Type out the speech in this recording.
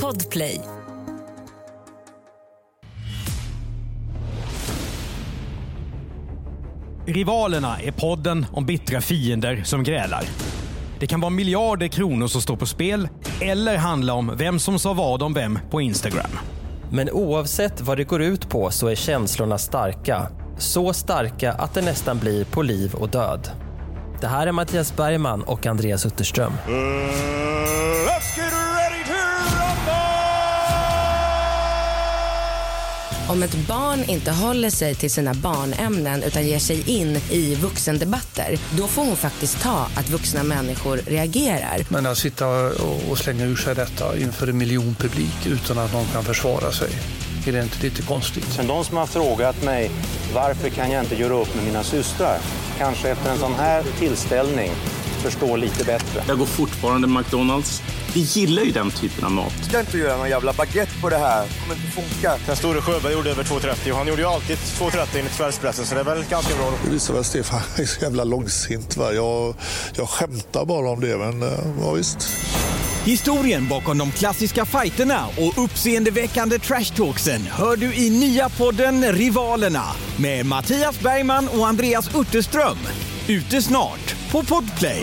Podplay. Rivalerna är podden om bittra fiender som grälar. Det kan vara miljarder kronor som står på spel eller handla om vem som sa vad om vem på Instagram. Men oavsett vad det går ut på så är känslorna starka. Så starka att det nästan blir på liv och död. Det här är Mattias Bergman och Andreas Utterström. Om ett barn inte håller sig till sina barnämnen utan ger sig in i vuxendebatter, då får hon faktiskt ta att vuxna människor reagerar. Men att sitta och, slänga ur sig detta inför en miljon publik utan att någon kan försvara sig, är det inte lite konstigt? Men de som har frågat mig varför kan jag inte göra upp med mina systrar, kanske efter en sån här tillställning förstår lite bättre. Jag går fortfarande McDonalds. Vi gillar ju den typen av mat. ska inte göra någon jävla baguette på det här. Det kommer inte funka. Den store Sjöberg gjorde över 2,30 och han gjorde ju alltid 2,30 enligt kvällspressen så det är väl ganska bra. Det visar väl Stefan är så jävla långsint. Va? Jag, jag skämtar bara om det, men eh, ja, visst. Historien bakom de klassiska fighterna och uppseendeväckande trashtalksen hör du i nya podden Rivalerna med Mattias Bergman och Andreas Utterström. Ute snart på Podplay.